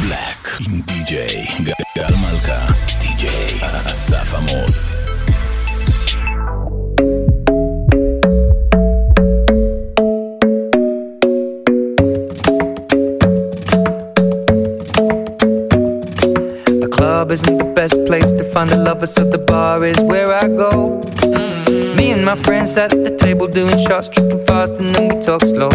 בלק עם די-ג'יי גל מלכה, די-ג'יי אסף עמוס. club isn't the best place to find a lover, so the bar is where I go. Mm-hmm. Me and my friends at the table doing shots, tripping fast, and then we talk slow.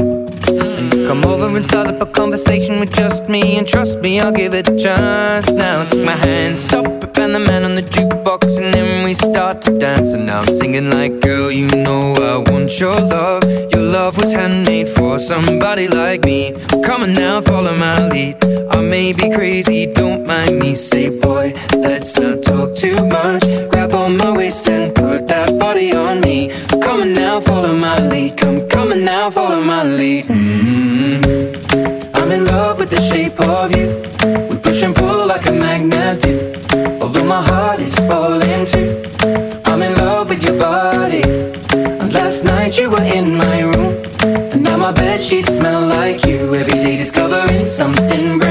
Come over and start up a conversation with just me, and trust me, I'll give it a chance. Now take my hand, stop it, and the man on the jukebox, and then we start to dance. And now I'm singing like, girl, you know I want your love. Your love was handmade for somebody like me. Come on now, follow my lead. I may be crazy, don't mind me. Say, boy, let's not talk too much. Grab on my waist and put that body on me. Come on now, follow my lead. Come, come on now, follow my lead. Mm-hmm. I'm in love with the shape of you. We push and pull like a magnet do. Although my heart is falling too. I'm in love with your body. And last night you were in my room. And now my bed sheets smell like you. Every day discovering something brand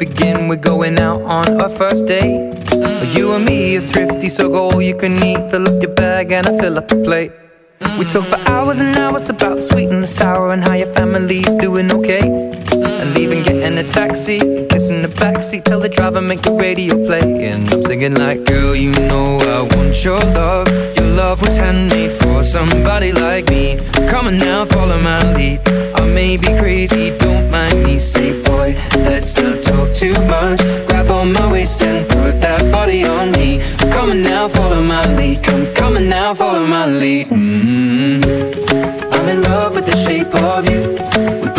begin. We're going out on our first date. Mm. You and me are thrifty, so go all you can eat. Fill up your bag and I fill up the plate. Mm. We talk for hours and hours about the sweet and the sour and how your family's doing okay. Mm. And leaving, getting a taxi, kissing the backseat, tell the driver make the radio play. And I'm singing like, girl, you know I want your love. Your love was handmade for somebody like me. Come on now, follow my lead. I may be crazy, don't mind me. Say, boy, let's not talk too much. Grab on my waist and put that body on me. Come on now, follow my lead. Come, on now, follow my lead. Mm-hmm. I'm in love with the shape of you.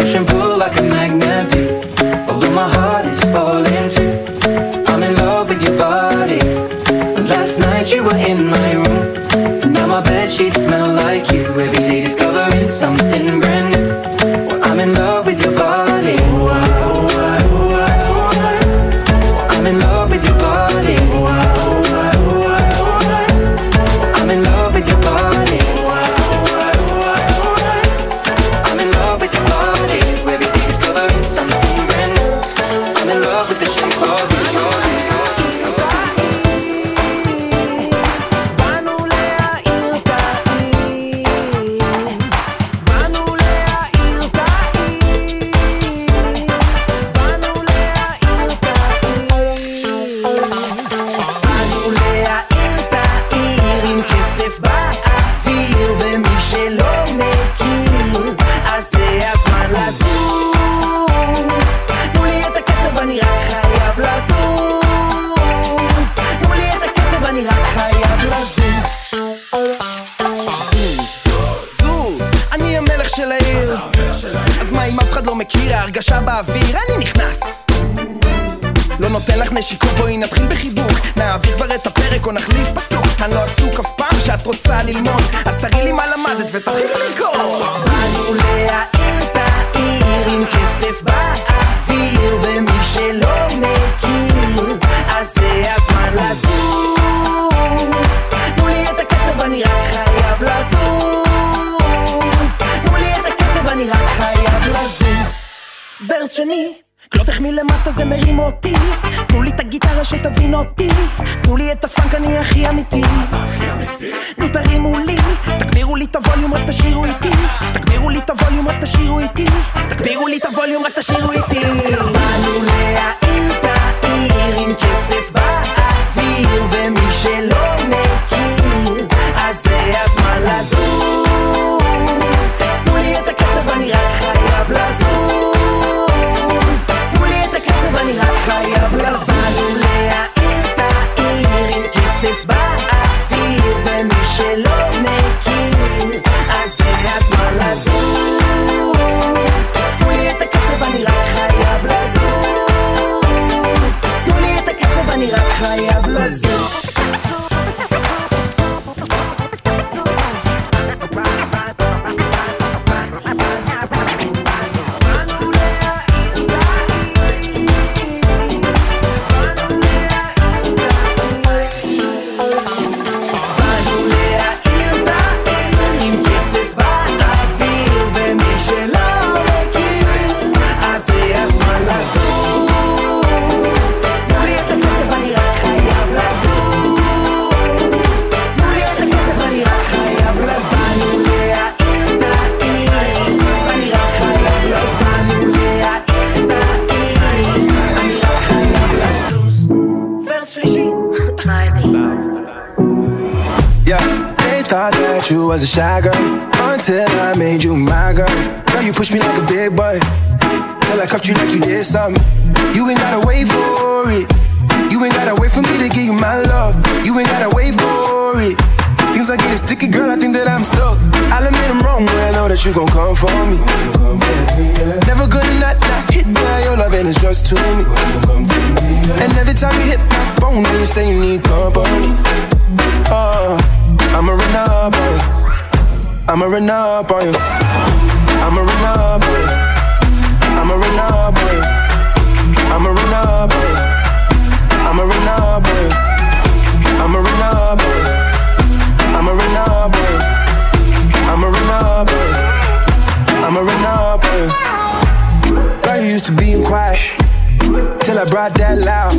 I brought that loud.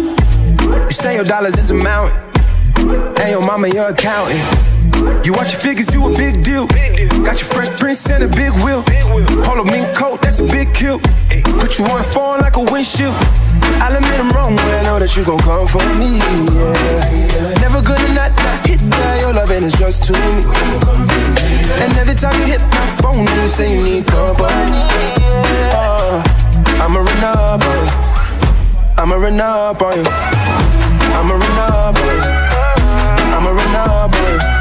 You say your dollars is a mountain, and your mama your accountant. You watch your figures, you a big deal. Got your fresh prince and a big wheel. Polo mink coat, that's a big kill. Put you on the phone like a windshield. I'll admit I'm wrong, but I know that you gon' come for me. Yeah. Never gonna not, not hit that. Your love and it's just to me. And every time you hit my phone, you say you need company. Oh, I'ma run up on you. I'ma run up on you. I'ma run up on you. I'ma run up on you.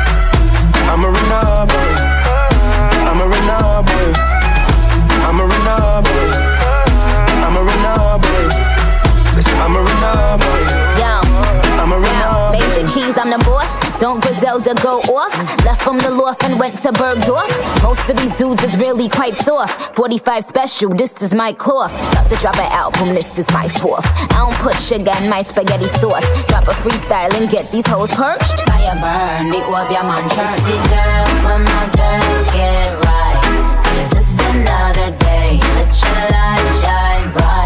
Don't Griselda go off? Left from the loft and went to Bergdorf. Most of these dudes is really quite soft. 45 special, this is my cloth. About to drop an album, this is my fourth. I don't put sugar in my spaghetti sauce. Drop a freestyle and get these hoes perched. Fire burn, the up your man church. See girls, when my girls get right. Is this another day? Let your light shine bright.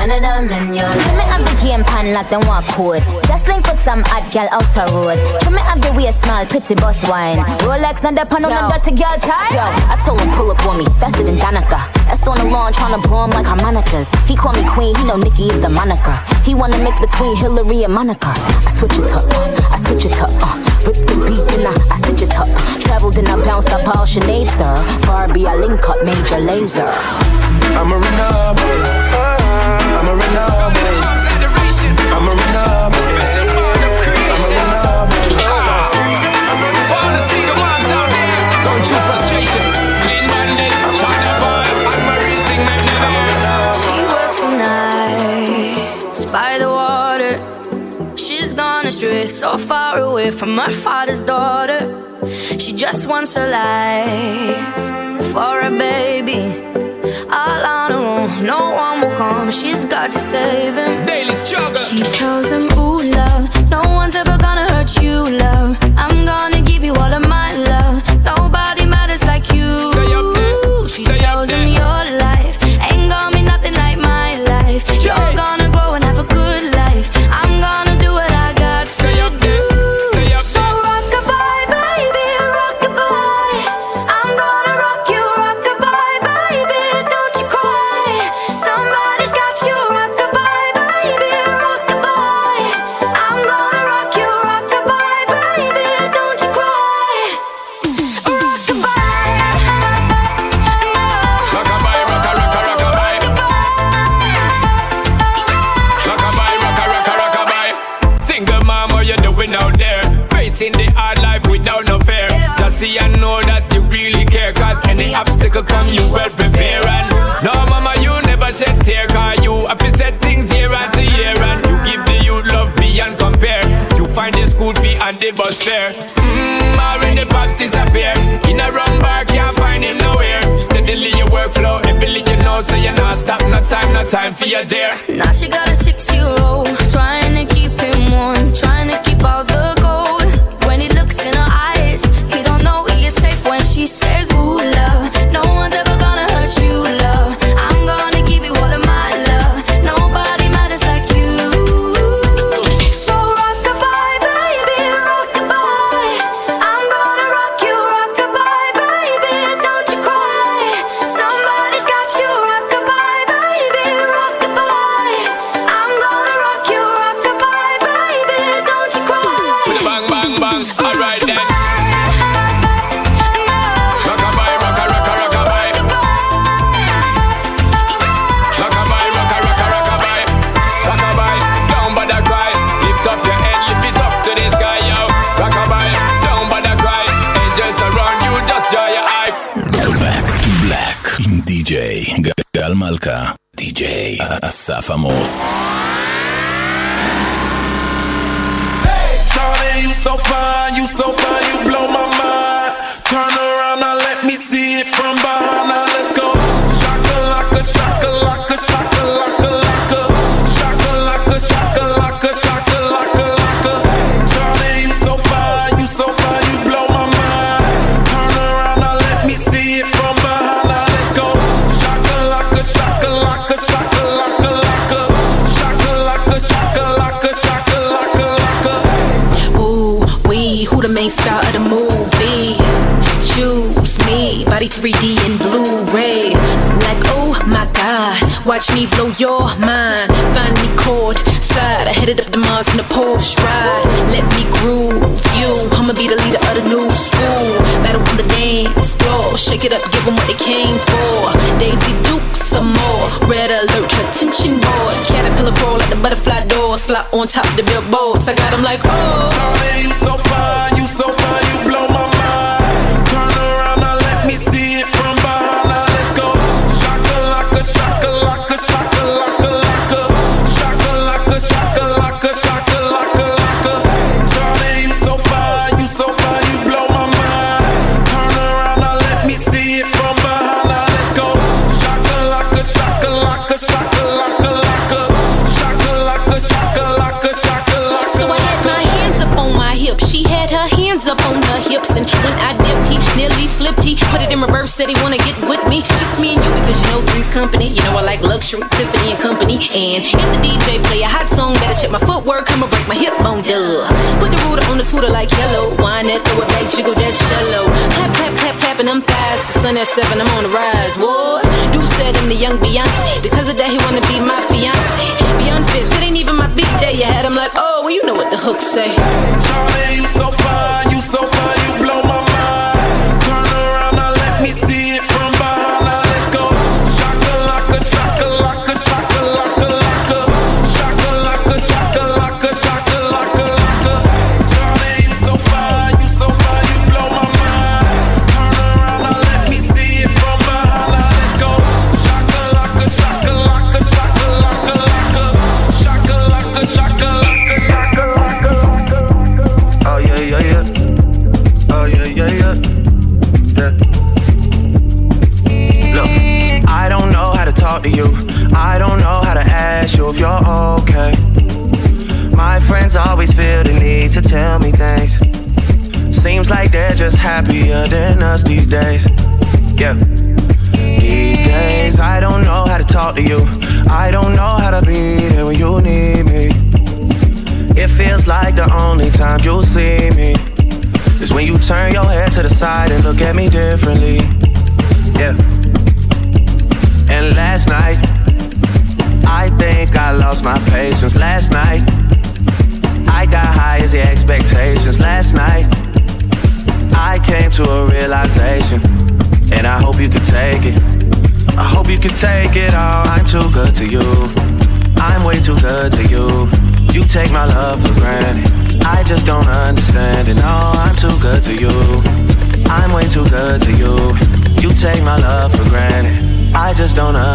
Ain't none of them in your Trim me up the game pan like them walk code. Just link with some hot girl out the road. Trim me up the way small, pretty boss wine. Rolex, not the pan on the dirty girl tie. Yo, I told him pull up on me, faster than Danica. That's on the lawn, trying to blow him like harmonicas. He call me queen, he know Nikki is the moniker. He wanna mix between Hillary and Monica. I switch it up, I switch it up, uh. Rip the beat, then I, I stitch it up. Traveled and I bounced up all Sinead, sir. Barbie, I link up Major Lazer. I'ma run up so far away from her father's daughter. She just wants a life for a baby. All on her own, no one will come. She's got to save him. Daily struggle. She tells him, Ooh, love, no one's ever gonna hurt you, love. I'm gonna Find the school fee and the bus fare. Mmm, the pops disappear. In a wrong bar, can't find him nowhere. Steadily your workflow, everything you know, so you're not stop. No time, no time for your dear. Now she got a six-year-old Trying to keep famoso. Hey, Charlie, you so fine, you so fine. Watch me blow your mind. Find me chord side, I headed up to Mars in a Porsche ride. Let me groove you, I'ma be the leader of the new school. Battle on the dance floor, shake it up, give 'em what they came for. Daisy Duke some more, red alert, attention boy. Caterpillar crawl like the butterfly door, slot on top the billboards. I got 'em like oh. Fine, you so fine, said he wanna get with me. Just me and you because you know three's company. You know I like luxury, Tiffany and company. And if the DJ play a hot song, better check my footwork. I'ma break my hip bone, duh. Put the ruler on the tutor like yellow. Wine that, throw it back, jiggle that cello. Clap, clap, clap, clapping them fast. The sun at seven, I'm on the rise. What? Do said I'm the young Beyonce. Because of that, he wanna be my fiance. Beyond fist, it ain't even my big day. You had him like, oh, well, you know what the hook say. Charlie, you so fine,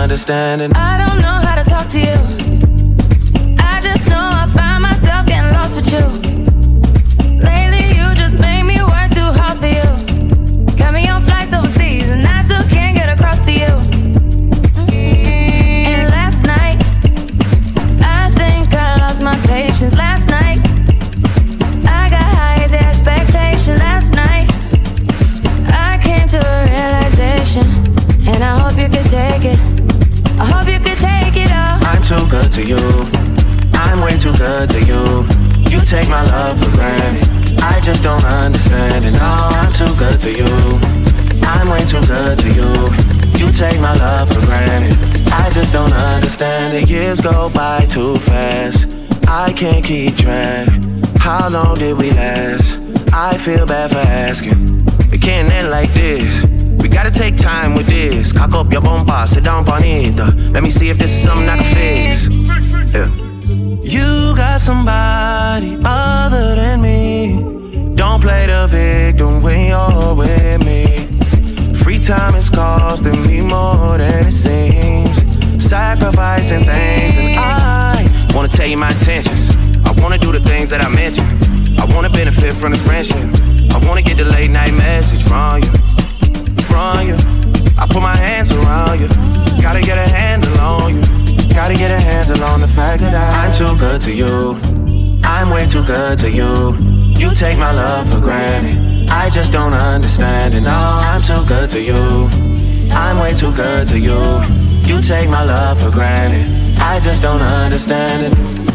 just don't understand it. I don't know how to talk to you. Keep track. How long did we last? I feel bad for asking. It can't end like this. We gotta take time with this. Cock up your bumper, sit down, bonita. Let me see if this is something I can fix. Yeah. You got somebody other than me. Don't play the victim when you're with me. Free time is costing me more than it seems. Sacrificing things, and. I wanna tell you my the things that I mentioned. I wanna benefit from the friendship. I wanna get the late night message from you, from you. I put my hands around you. Gotta get a handle on you. Gotta get a handle on the fact that I, I'm too good to you. I'm way too good to you. You take my love for granted. I just don't understand it. No, I'm too good to you. I'm way too good to you. You take my love for granted. I just don't understand it.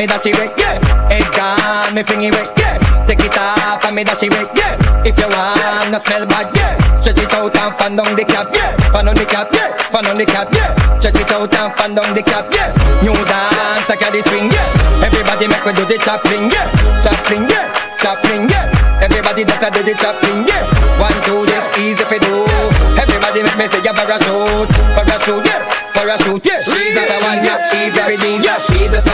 Me dash it away, yeah. It gone, me it away, yeah. Take it off and me dash it away, yeah. If you want, no smell bad, yeah. Stretch it out and fan down the cap, yeah. Fan on the cap, yeah. Fan on the cap, yeah. Stretch it out and fan down the cap, yeah. New dance, I got the swing, yeah. Everybody make me do the chopping, yeah. Chopping, yeah. Chopping, yeah. Everybody does a do the chopping, yeah. One, two, this easy for do. Everybody make me say, yeah, parachute, parachute,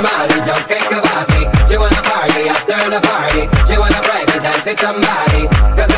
A tamale, jumping kavasi. She wanna party after the party. She wanna private dance with somebody. Cause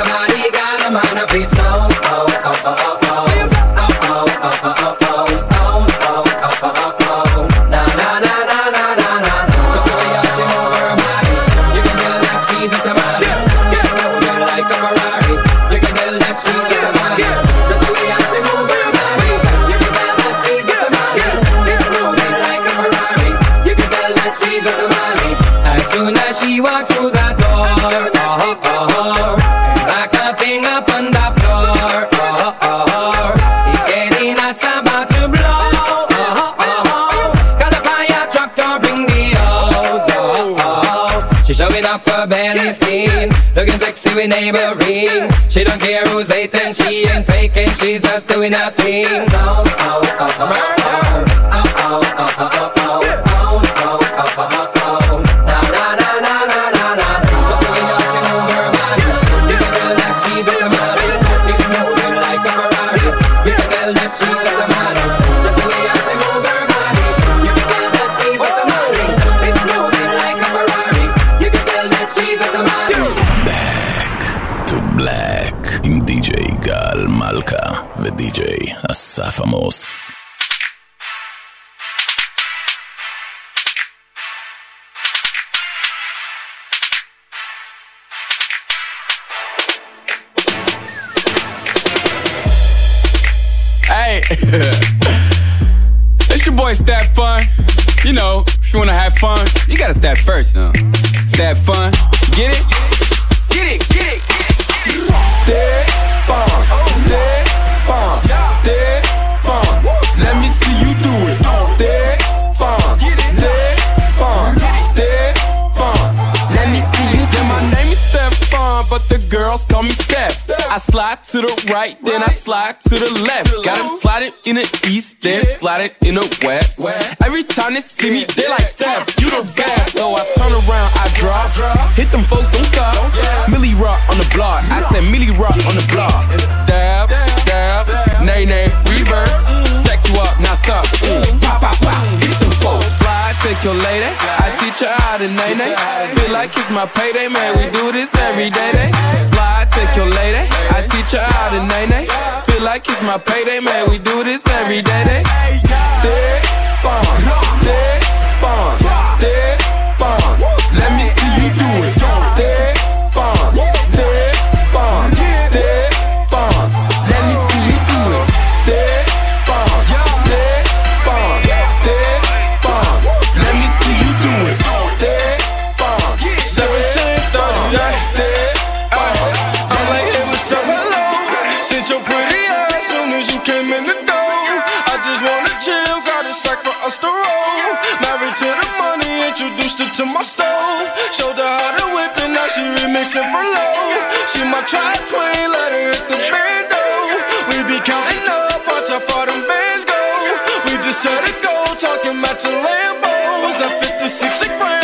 we neighboring. She don't care who's hating, she ain't faking, she's just doing her thing. Oh, oh, oh, oh, Murder. Oh, oh, oh, oh, oh, oh. She's אסף עמוס. Hey, it's your boy Stat Fun. You know, if you wanna have fun, you gotta stat first, huh? Stat Fun, To the right, then I slide to the left. Got them sliding in the east, then sliding in the west. Every time they see me, they like Steph, you the best. So I turn around, I drop, hit them folks, don't stop. Millie Rock on the block, I said Millie Rock on the block. Dab, dab, nay nay, reverse. Sex you up, now stop. Mm. mm. Pop, pop, pop, hit them folks. Slide, take your lady, I teach her how to nay nay. Feel like it's my payday, man. We do this every day. Day. Slide, take your lady. Her how to nay nay. Feel like it's my payday, man. We do this every day. Stay fun, stay fun, stay fun. Let me see you do it. Stay fun, to my stove. Showed her how to whip it, now she remixing for low. She my track queen, let her hit the bando. We be counting up, watch how far them bands go. We just set it go, talking matching Lambos. At 56 a gram,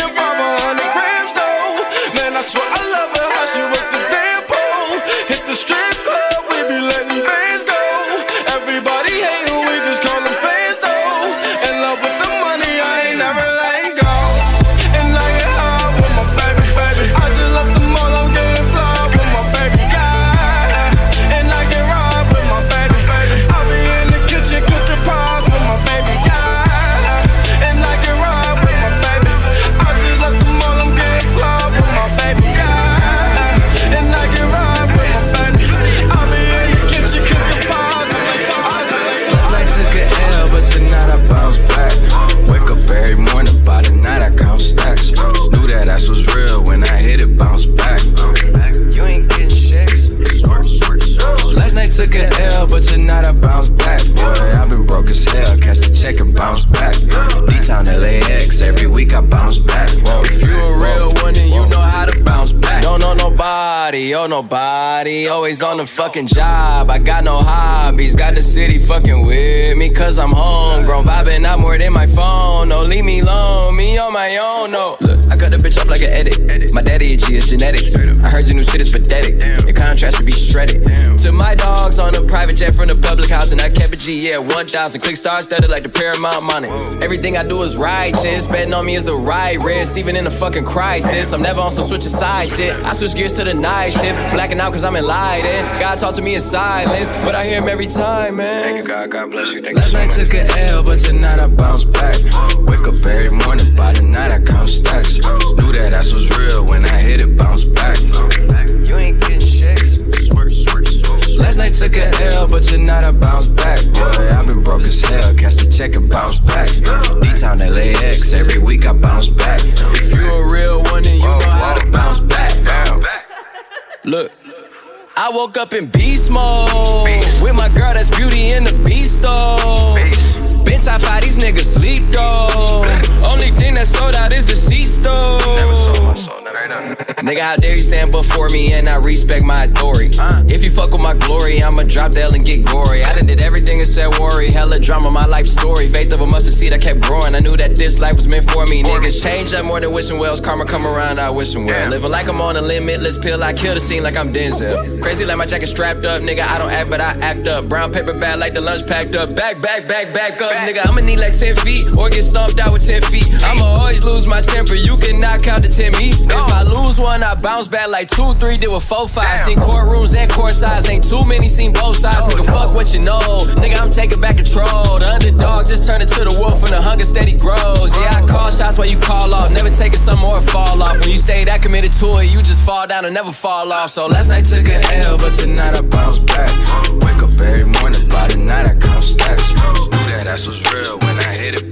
nobody. Always on the fucking job. I got no hobbies. Got the city fucking with me, cause I'm homegrown. Vibing out more than my phone. No, leave me alone. Me on my own, no. I cut the bitch off like an edit. My daddy a G, it's genetics. I heard your new shit is pathetic. Your contrast should be shredded. To my dogs on a private jet from the public house, and I kept a G, yeah, 1,000. Click stars studded like the Paramount money. Everything I do is righteous. Betting on me is the right risk, even in a fucking crisis. I'm never on some switch of side shit. I switch gears to the night shift. Blacking out cause I'm enlightened. God talk to me in silence, but I hear him every time, man. Thank you, God. God bless you. Thank Last night took an L, but tonight I bounce back. Wake up every morning, by the night I count stacks. Knew that ass was real when I hit it, bounce back. You ain't getting checks. Last night took an L, but tonight I bounce back. Boy, I've been broke as hell. Catch the check and bounce back. D-Town LAX, every week I bounce back. If you a real one, then you know how to bounce back. Look. I woke up in beast mode with my girl that's beauty in the beast though. Been top five, these niggas sleep though. Only thing that sold out is the cease though. Nigga, how dare you stand before me and I respect my authority? If you fuck with my glory, I'ma drop the L and get gory. I done did everything and said worry. Hella drama, my life story. Faith of a mustard seed, I kept growing. I knew that this life was meant for me. Niggas change up more than wishing wells. Karma come around, I wish them well. Living like I'm on a limitless pill, I kill the scene like I'm Denzel. Crazy like my jacket strapped up, nigga. I don't act, but I act up. Brown paper bag like the lunch packed up. Back, back, back, back up, nigga. I'ma need like 10 feet or get stomped out with 10 feet. I'ma always lose my temper. You cannot count to 10 me. If I lose one, I bounce back like 2, 3, did with 4, 5. Seen courtrooms and court sides. Ain't too many, seen both sides. Nigga, fuck what you know. Nigga, I'm taking back control. The underdog just turned into the wolf and the hunger steady grows. Yeah, I call shots while you call off. Never taking some more fall off. When you stay that committed to it, you just fall down and never fall off. So last night took an L, but tonight I bounce back. Wake up every morning, by the night I count stacks. Knew that ass was real when I hit it,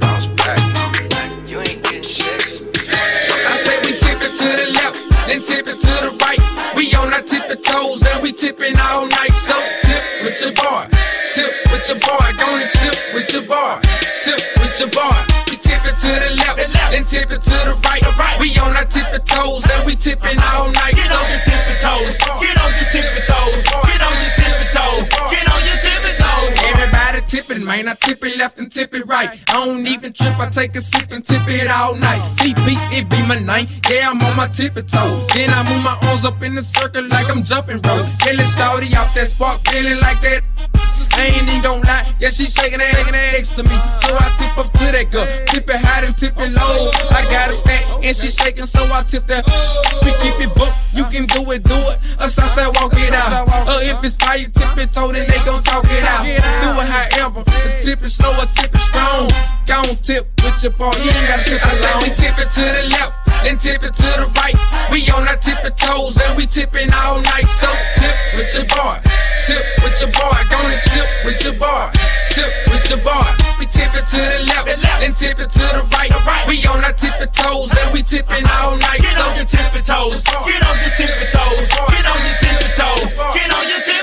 left, then tip it to the right. We on our tippy toes and we tipping all night. So tip with your boy, tip with your boy, gonna tip with your boy, tip with your boy. We tip it to the left, then tip it to the right. We on our tippy toes and we tipping all night. Get on your tippy toes, get on your tippy toes, get on your tippy toes, tipping, man. I tip it left and tip it right. I don't even trip, I take a sip and tip it all night. Beep, it be my name. Yeah, I'm on my tippy toes. Then I move my arms up in the circle like I'm jumping rope. Feeling shorty off that spark, feeling like that. I ain't even gon' lie, yeah, she shaking that, next to me. So I tip up to that girl, tip it high and tip it low. I got a stack and she shaking, so I tip that. We keep it booked, you can do it, do it. I say walk it out. Or if it's fire, tip it toe, then they gon' talk it out. Do it however, the tip slow or tip it strong. Gon' tip with your ball, you ain't gotta tip it long. we tip it to the left, then tip it to the right. We on our tippy toes and we tipping all night. So tip with your boy, tip with your boy, gonna tip with your boy, tip with your boy. We tip it to the left, then tip it to the right. We on our tippy toes and we tipping all night. Get on your tippy toes, get on your tippy toes, get on your tippy toes, get on your tippy toes. Tip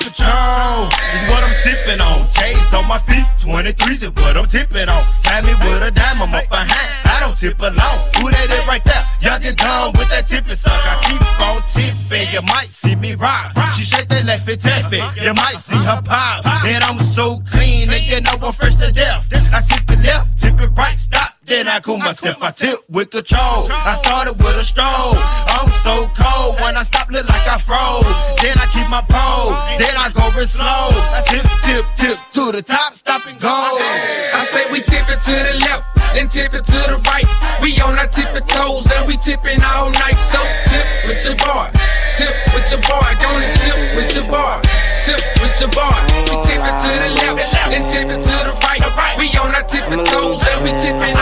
Patron is what I'm sipping on. J's on my feet, 23s is what I'm tipping on. Had me with a dime, I'm up behind. I don't tip alone. Who that is right there? Y'all and dumb with that tipping suck. I keep on tipping, you might see me rock. She shake that left and tap you might see her pop. And I'm so clean, and you know I'm fresh to death. I tip it left, tip it right, stop. Then I cool myself, I tip with control. I started with a stroll. I'm so cold when I stop, look like I froze. Then I keep my pole, then I go real slow. I tip, tip, tip to the top, stop and go. I say we tip it to the left, then tip it to the right. We on our tippy toes and we tipping all night. So tip with your bar, tip with your boy, gonna tip with your bar, tip with your bar. We tip it to the left, then tip it to the right. We on our tippy toes and we tipping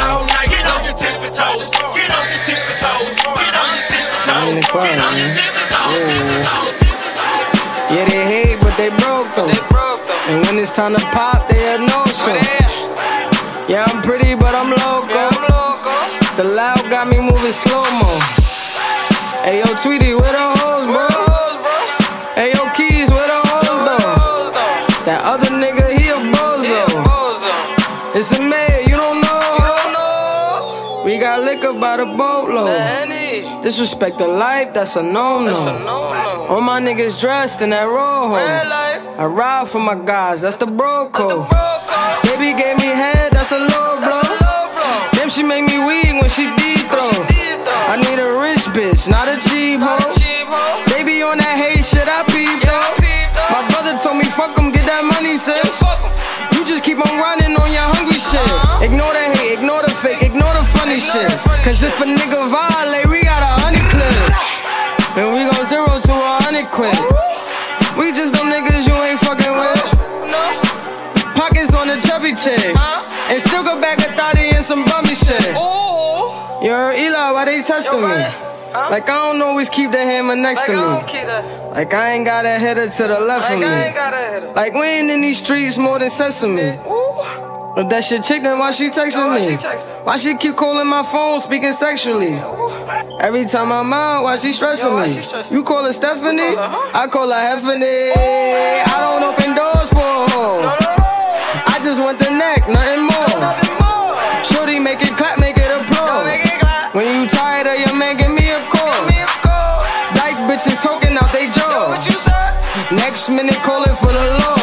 toes, get on your tippy toes. Yeah, they hate, but they broke them. And when it's time to pop, they have no show. Yeah, I'm pretty, but I'm loco. The loud got me moving slow mo. Hey, yo, Tweety, where the hoes, bro? Hey, yo, Keys, where the hoes, though? That other nigga, he a bozo. It's a got liquor by the boatload. Disrespect the life, that's a no no. All my niggas dressed in that rojo. I ride for my guys, that's the bro code. Baby gave me head, that's a low blow. Damn, she make me weak when she deep throw. I need a rich bitch, not a cheap hoe. Baby on that hate shit, I peep though. My brother told me fuck 'em, get that money, sis. Just keep on running on your hungry shit. Ignore the hate, ignore the fake, ignore the funny shit. Cause if a nigga violate, we got a honey clip. And we go zero to a hundred quid. We just them niggas you ain't fucking with. Pockets on the chubby chick. And still go back a thotty and some bummy shit. You heard Eli, why they testing me? Like I don't always keep the hammer next to me. Like I ain't got a header to the left of me. Like we ain't in these streets more than sesame. If that shit chicken, why she texting me? Why she keep calling my phone, speaking sexually? Every time I'm out, why she stressing me? You call her Stephanie? I call her Heffany. I don't open doors for a hoe. I just want the neck, nothing more. Minute calling for the law.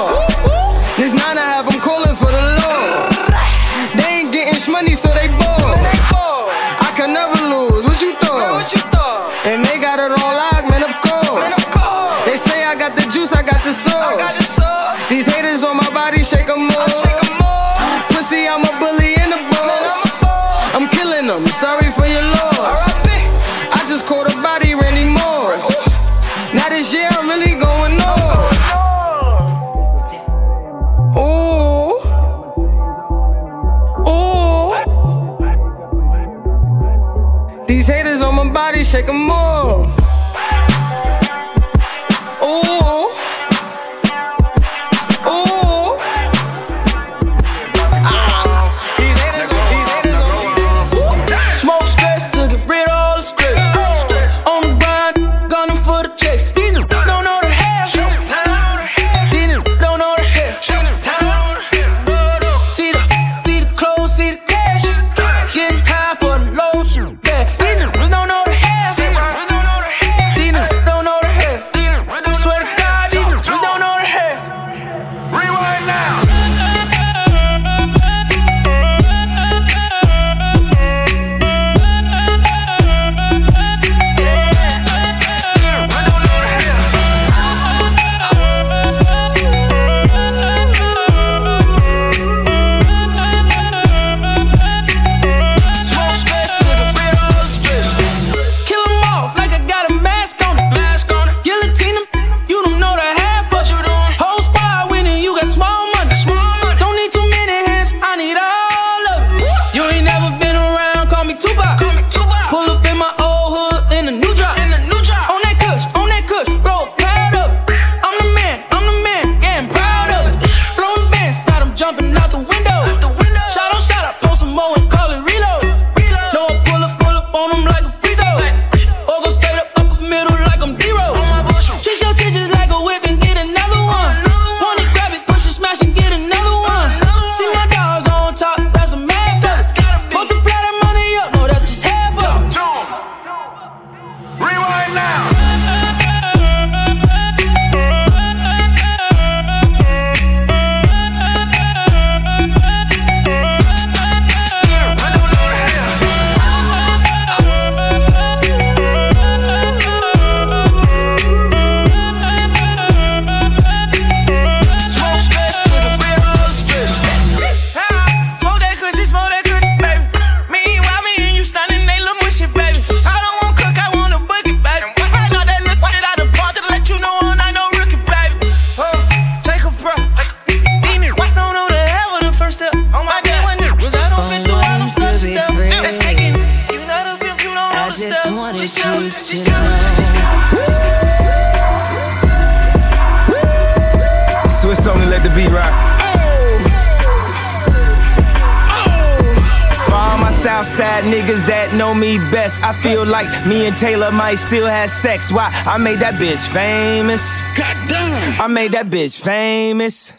Southside niggas that know me best, I feel like me and Taylor might still have sex. Why? I made that bitch famous. Goddamn. I made that bitch famous.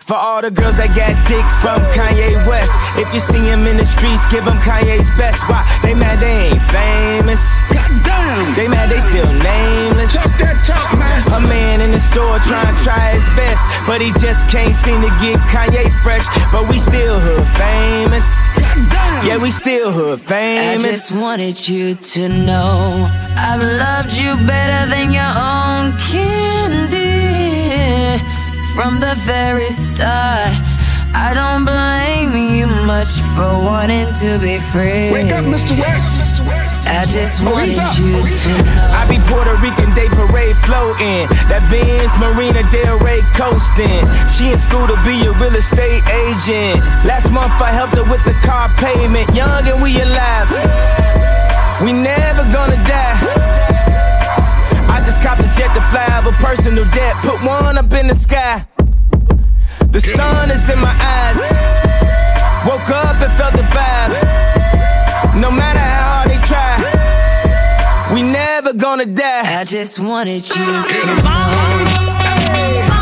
For all the girls that got dick from Kanye West. If you see him in the streets, give him Kanye's best. Why? They mad they ain't famous. Goddamn. They mad they still nameless. Talk that talk, man. A man in the store trying to try his best, but he just can't seem to get Kanye fresh. But we still hood famous. Goddamn. Yeah, we still hood famous. I just wanted you to know I've loved you better than your own candy from the very start. I don't blame you much for wanting to be free. Wake up, Mr. West. I just Oh, he's wanted up. you to know. I be Puerto Rican Day Parade floating. That Benz Marina Del Rey coasting. She in school to be a real estate agent. Last month I helped her with the car payment. Young and we alive. We never gonna die. I just copped a jet to fly over personal debt. Put one up in the sky. The sun is in my eyes. Woke up and felt the vibe. No matter how hard they try, we never gonna die. I just wanted you to know.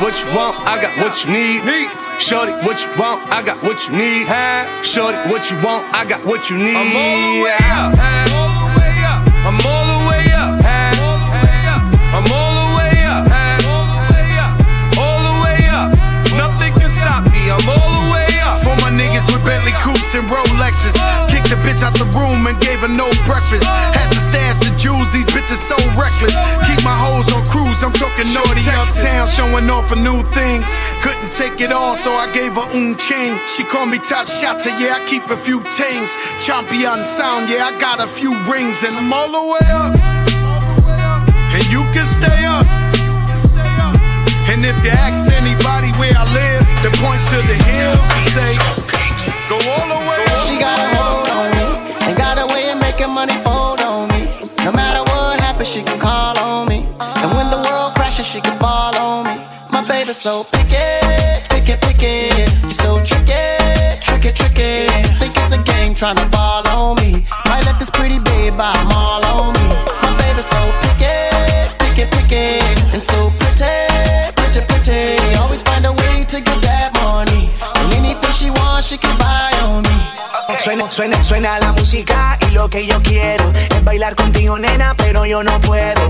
What you want? I got what you need. Shorty, what you want? I got what you need. Shorty, what you want? I got what you need. I'm all the way up. I'm all the way up. I'm all the way up. All the way up. Nothing can stop me. I'm all the way up. For my niggas with Bentley coupes and Rolexes. Uh. Kicked the bitch out the room and gave her no breakfast. Uh. Had to stash the jewels, these bitches so reckless. Keep my hoes on cruise, I'm talking naughty uptown, showing off for new things. Couldn't take it all, so I gave her un chain. She called me top shotter, yeah, I keep a few tings. Champion sound, yeah, I got a few rings, and I'm all the way up. And you can stay up. And if you ask anybody where I live, they point to the hills and say, Go all she can call on me. And when the world crashes, she can fall on me. My baby's so picky, picky, picky. She's so tricky, tricky, tricky. Think it's a game trying to ball on me. Might let this pretty babe buy all on me. My baby's so picky, picky, picky. And so pretty, Suena, suena, suena la música y lo que yo quiero es bailar contigo, nena, pero yo no puedo.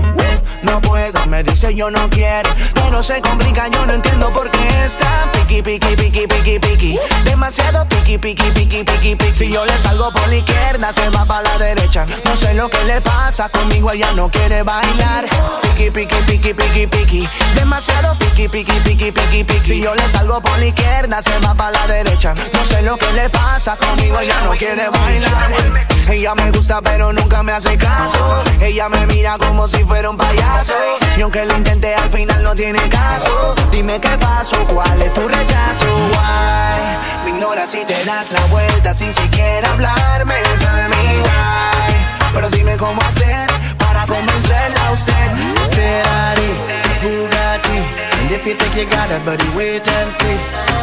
No puedo, me dice yo no quiero, pero se complica, yo no entiendo por qué está piqui, piqui, piqui, piqui, piqui. Demasiado piqui, piqui, piqui, piqui, piqui. Si yo le salgo por la izquierda, se va para la derecha. No sé lo que le pasa, conmigo ella no quiere bailar. Piqui, piqui, piqui, piqui, piqui. Demasiado piqui, piqui, piqui, piqui, piqui. Si yo le salgo por la izquierda, se va para la derecha. No sé lo que le pasa, conmigo ella no quiere bailar. Ella me gusta, pero nunca me hace caso. Ella me mira como si fuera un payaso. Y aunque lo intenté, al final no tiene caso. Dime qué pasó, cuál es tu rechazo. Why? Me ignoras y te das la vuelta sin siquiera hablarme. Me why. Pero dime cómo hacer para convencerla a usted. Bugatti. And if you think you got it, buddy, wait and see.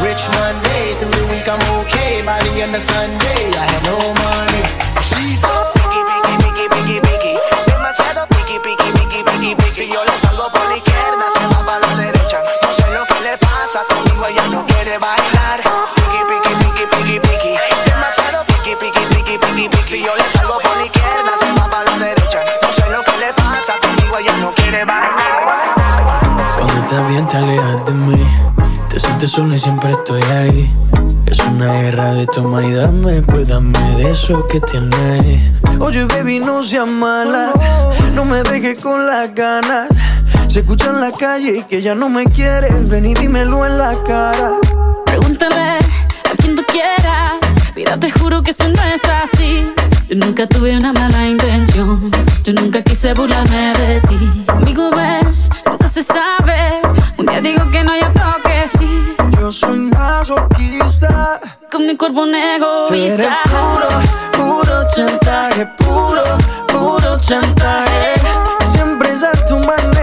Rich Monday, through the week I'm okay. By the end of Sunday, I have no money. She's so piqui, piqui, piqui, piqui. Demasiado piqui, piqui, piqui, piqui, piqui. Si yo le salgo por la izquierda, se va para la derecha. No sé lo que le pasa, conmigo ella no quiere bailar. Piqui, piqui, piqui, piqui, piqui. Demasiado piqui, piqui, piqui, piqui, piqui. Si yo le salgo por la izquierda, se va para la derecha. No sé lo que le pasa, conmigo ella no quiere bailar. Estás bien te alejas de mí Te sientes sola y siempre estoy ahí Es una guerra de toma y dame Pues dame de eso que tienes Oye, baby, no seas mala. No me dejes con las ganas. Se escucha en la calle que ya no me quieres. Ven y dímelo en la cara. Pregúntale Mira, te juro que eso no es así. Yo nunca tuve una mala intención. Yo nunca quise burlarme de ti. Conmigo ves, nunca se sabe. Un día digo que no, y otro que sí. Yo soy masoquista. Con mi cuerpo un egoísta. puro, puro chantaje, puro, puro chantaje. Siempre es a tu manera.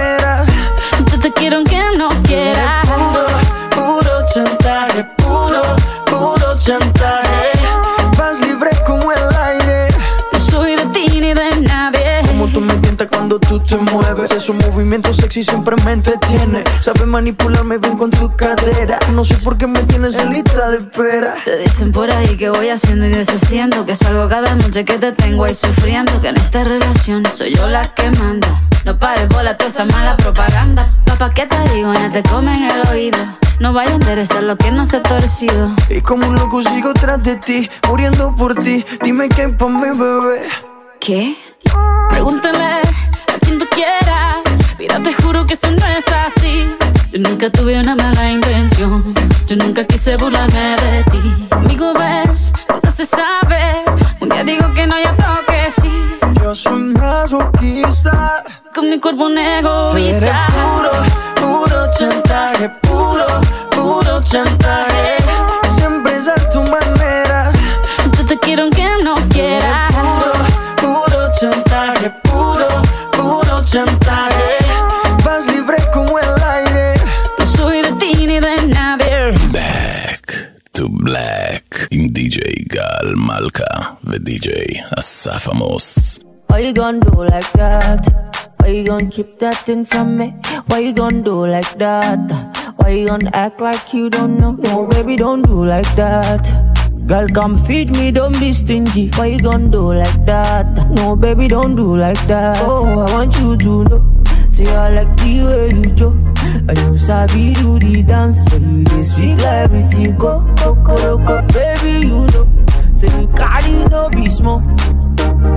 Te mueves. Esos movimientos sexy siempre me entretiene. Sabes manipularme bien con tu cadera. No sé por qué me tienes en lista de espera. Te dicen por ahí que voy haciendo y deshaciendo. Que salgo cada noche que te tengo ahí sufriendo. Que en esta relación soy yo la que manda. No pares bola toda esa mala propaganda. Papá, ¿qué te digo? No te comen el oído. No vaya a interesar lo que no se ha torcido. Y como un loco sigo tras de ti, muriendo por ti. Dime qué pa' mi bebé. ¿Qué? Pregúntale quien tú quieras. Mira, te juro que eso no es así. Yo nunca tuve una mala intención. Yo nunca quise burlarme de ti. Conmigo ves, nunca se sabe. Un día digo que no, y otro que sí. Yo soy masoquista. Con mi cuerpo un egoísta. puro, puro chantaje, puro, puro chantaje. Siempre es a tu manera. Yo te quiero aunque no quieras. Safamos. Why you gonna do like that? Why you gonna keep that thing from me? Why you gonna do like that? Why you gonna act like you don't know? No, baby, don't do like that. Girl, come feed me, don't be stingy. Why you gonna do like that? No, baby, don't do like that. Oh, I want you to know. See, I like the way you do. And you sabi do the dance. So you just speak like everything. Go, go, go, go, baby, you know. Say so carry no be small.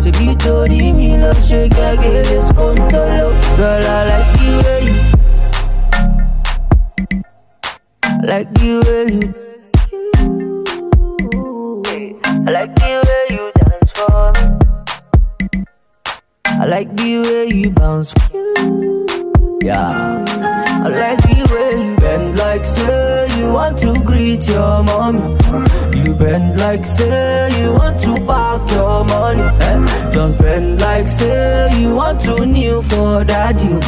Ṣé kí torí mi lọ ṣe gẹ́gẹ́ lè skóńtóló? Girl, I like the way you I like the way you I like the way you dance for me. I like the way you bounce Yeah. I like the way you bend like say you want to greet your mommy You bend like say you want to park your money eh? Just bend like say you want to kneel for daddy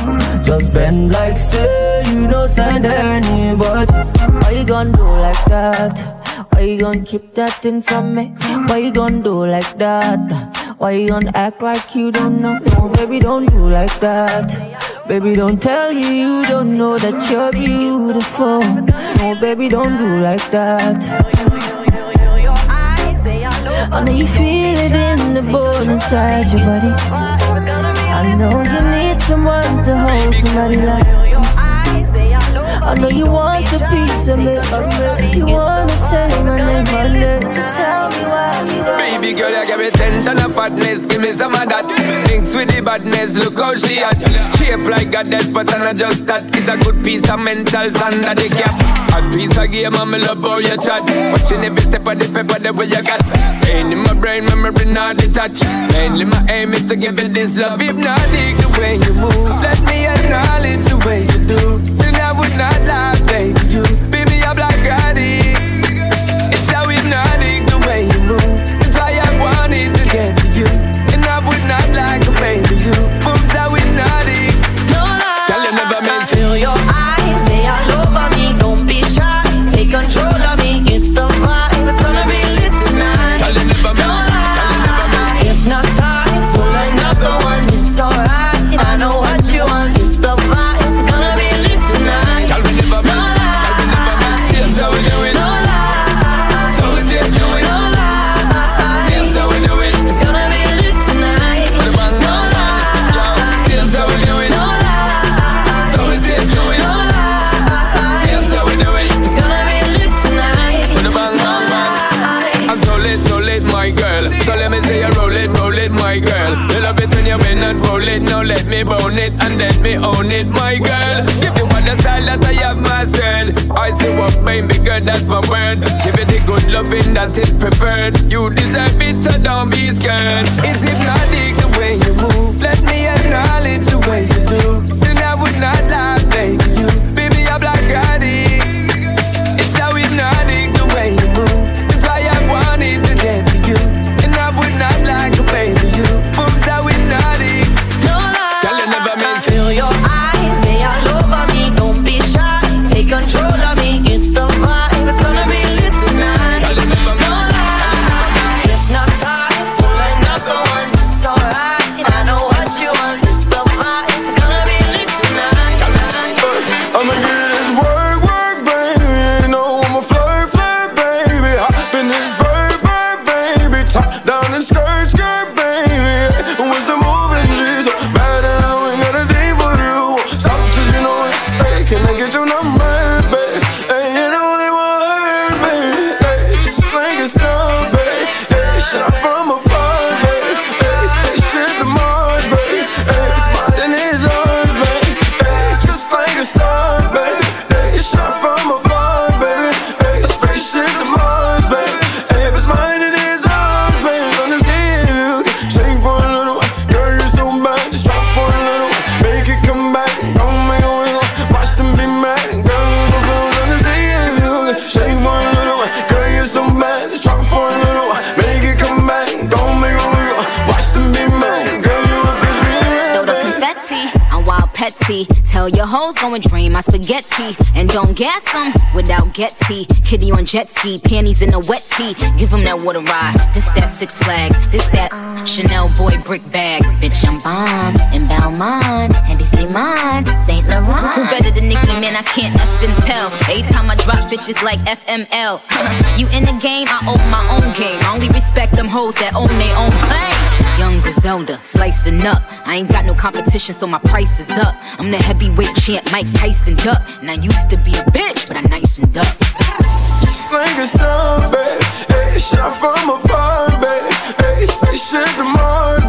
Just bend like say you don't send anybody Why you gonna do like that? Why you gonna keep that thing from me? Why you gonna do like that? Why you gonna act like you don't know? No, baby, don't do like that. Baby, don't tell me you don't know that you're beautiful. No, baby, don't do like that. I know you feel it in the bone inside your body. I know you need someone to hold somebody like. I know you want a piece of me. You wanna say my name, my name. So tell me why. Baby girl, you give me ten ton of fatness, give me some of that. Mix with the badness, look how she at. Shape like a death, but not just that. It's a good piece of mental under the cap. A piece of game, I'm love how you chat. Watching every step of the paper, the way you got. Staying in my brain, memory not detached. Mainly my aim is to give it this love. If not, dig the way you move. Let me acknowledge the way you do. Would not lie, baby. You beat me up like I did. me bone it and let me own it, my girl. Give you all the style that I have myself. I see what pain bigger, that's my word. Give you the good loving that is preferred. You deserve it, so don't be scared. Is it hypnotic the way you move. Let me acknowledge the way you do. Then I would not lie, baby. You be me a black guy. go and dream. I Yeti. And don't gas them without Getty. Kitty on jet ski, panties in a wet tee. Give them that water ride. This that Six Flags, this that Chanel boy brick bag. Bitch, I'm bomb in Belmont, and they mine, Saint Laurent. Who better than Nicki, man? I can't F and tell. Every time I drop bitches like FML. you in the game, I own my own game. I only respect them hoes that own their own plane. Young Griselda, slicing up. I ain't got no competition, so my price is up. I'm the heavyweight champ, Mike Tyson duck up. Now used to be a bitch, but I now you some duck. Is dumb, babe. Hey, shot from a fire, babe. Hey, spaceship tomorrow.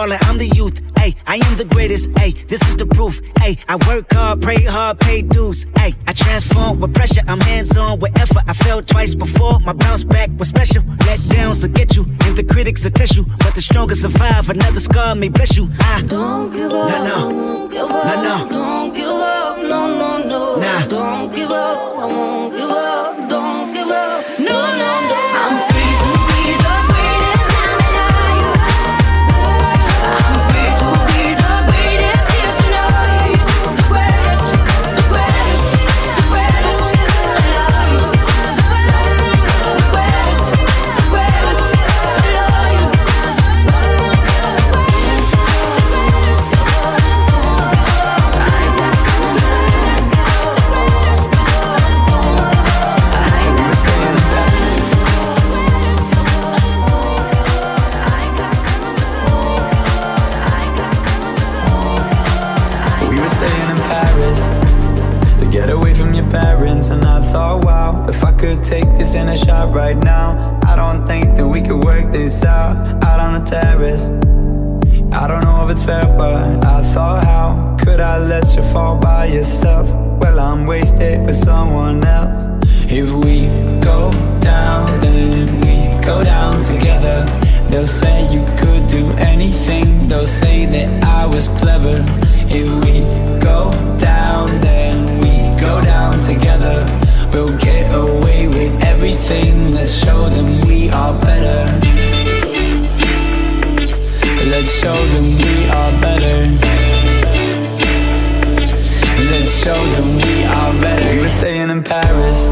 Falling, I'm the youth. Ay, I am the greatest. Ay, this is the proof. Ay, I work hard, pray hard, pay dues. Ay, I transform with pressure. I'm hands on with effort. I fell twice before. My bounce back was special. Let downs will get you, and the critics will test you. But the stronger survive. Another scar may bless you. I don't give up. No, no. Won't give up. No, no. Don't give up. No, no, no. Nah. Don't give up. I won't give up. Could take this in a shot right now, I don't think that we could work this out out on the terrace. I don't know if it's fair, but I thought, how could I let you fall by yourself? Well, I'm wasted with someone else. If we go down, then we go down together. They'll say you could do anything, they'll say that I was clever. If we go down, then we go down together. We'll get away with everything, let's show them we are better. Let's show them we are better. Let's show them we are better. We were staying in Paris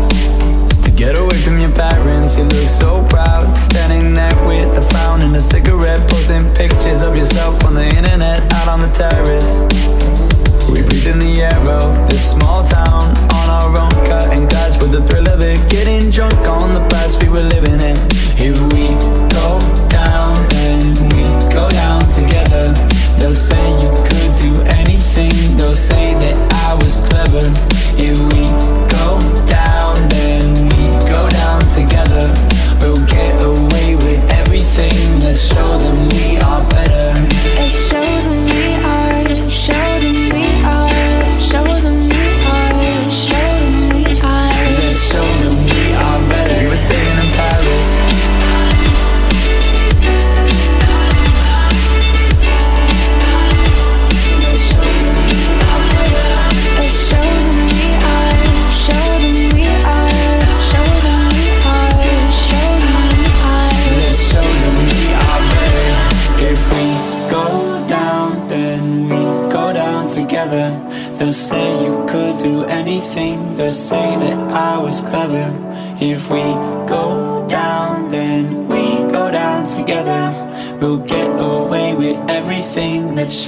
to get away from your parents. You look so proud, standing there with a frown and a cigarette, posting pictures of yourself on the internet out on the terrace. We breathe in the air of this small town on our own, cutting glass with the thrill of it, getting drunk on the past we were living in. If we go down, then we go down together. They'll say you could do anything, they'll say that I was clever. If we go down, then we go down together. We'll get away with everything, let's show them we are better. Let's show them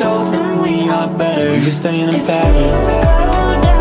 show them we are better. Were staying in Paris.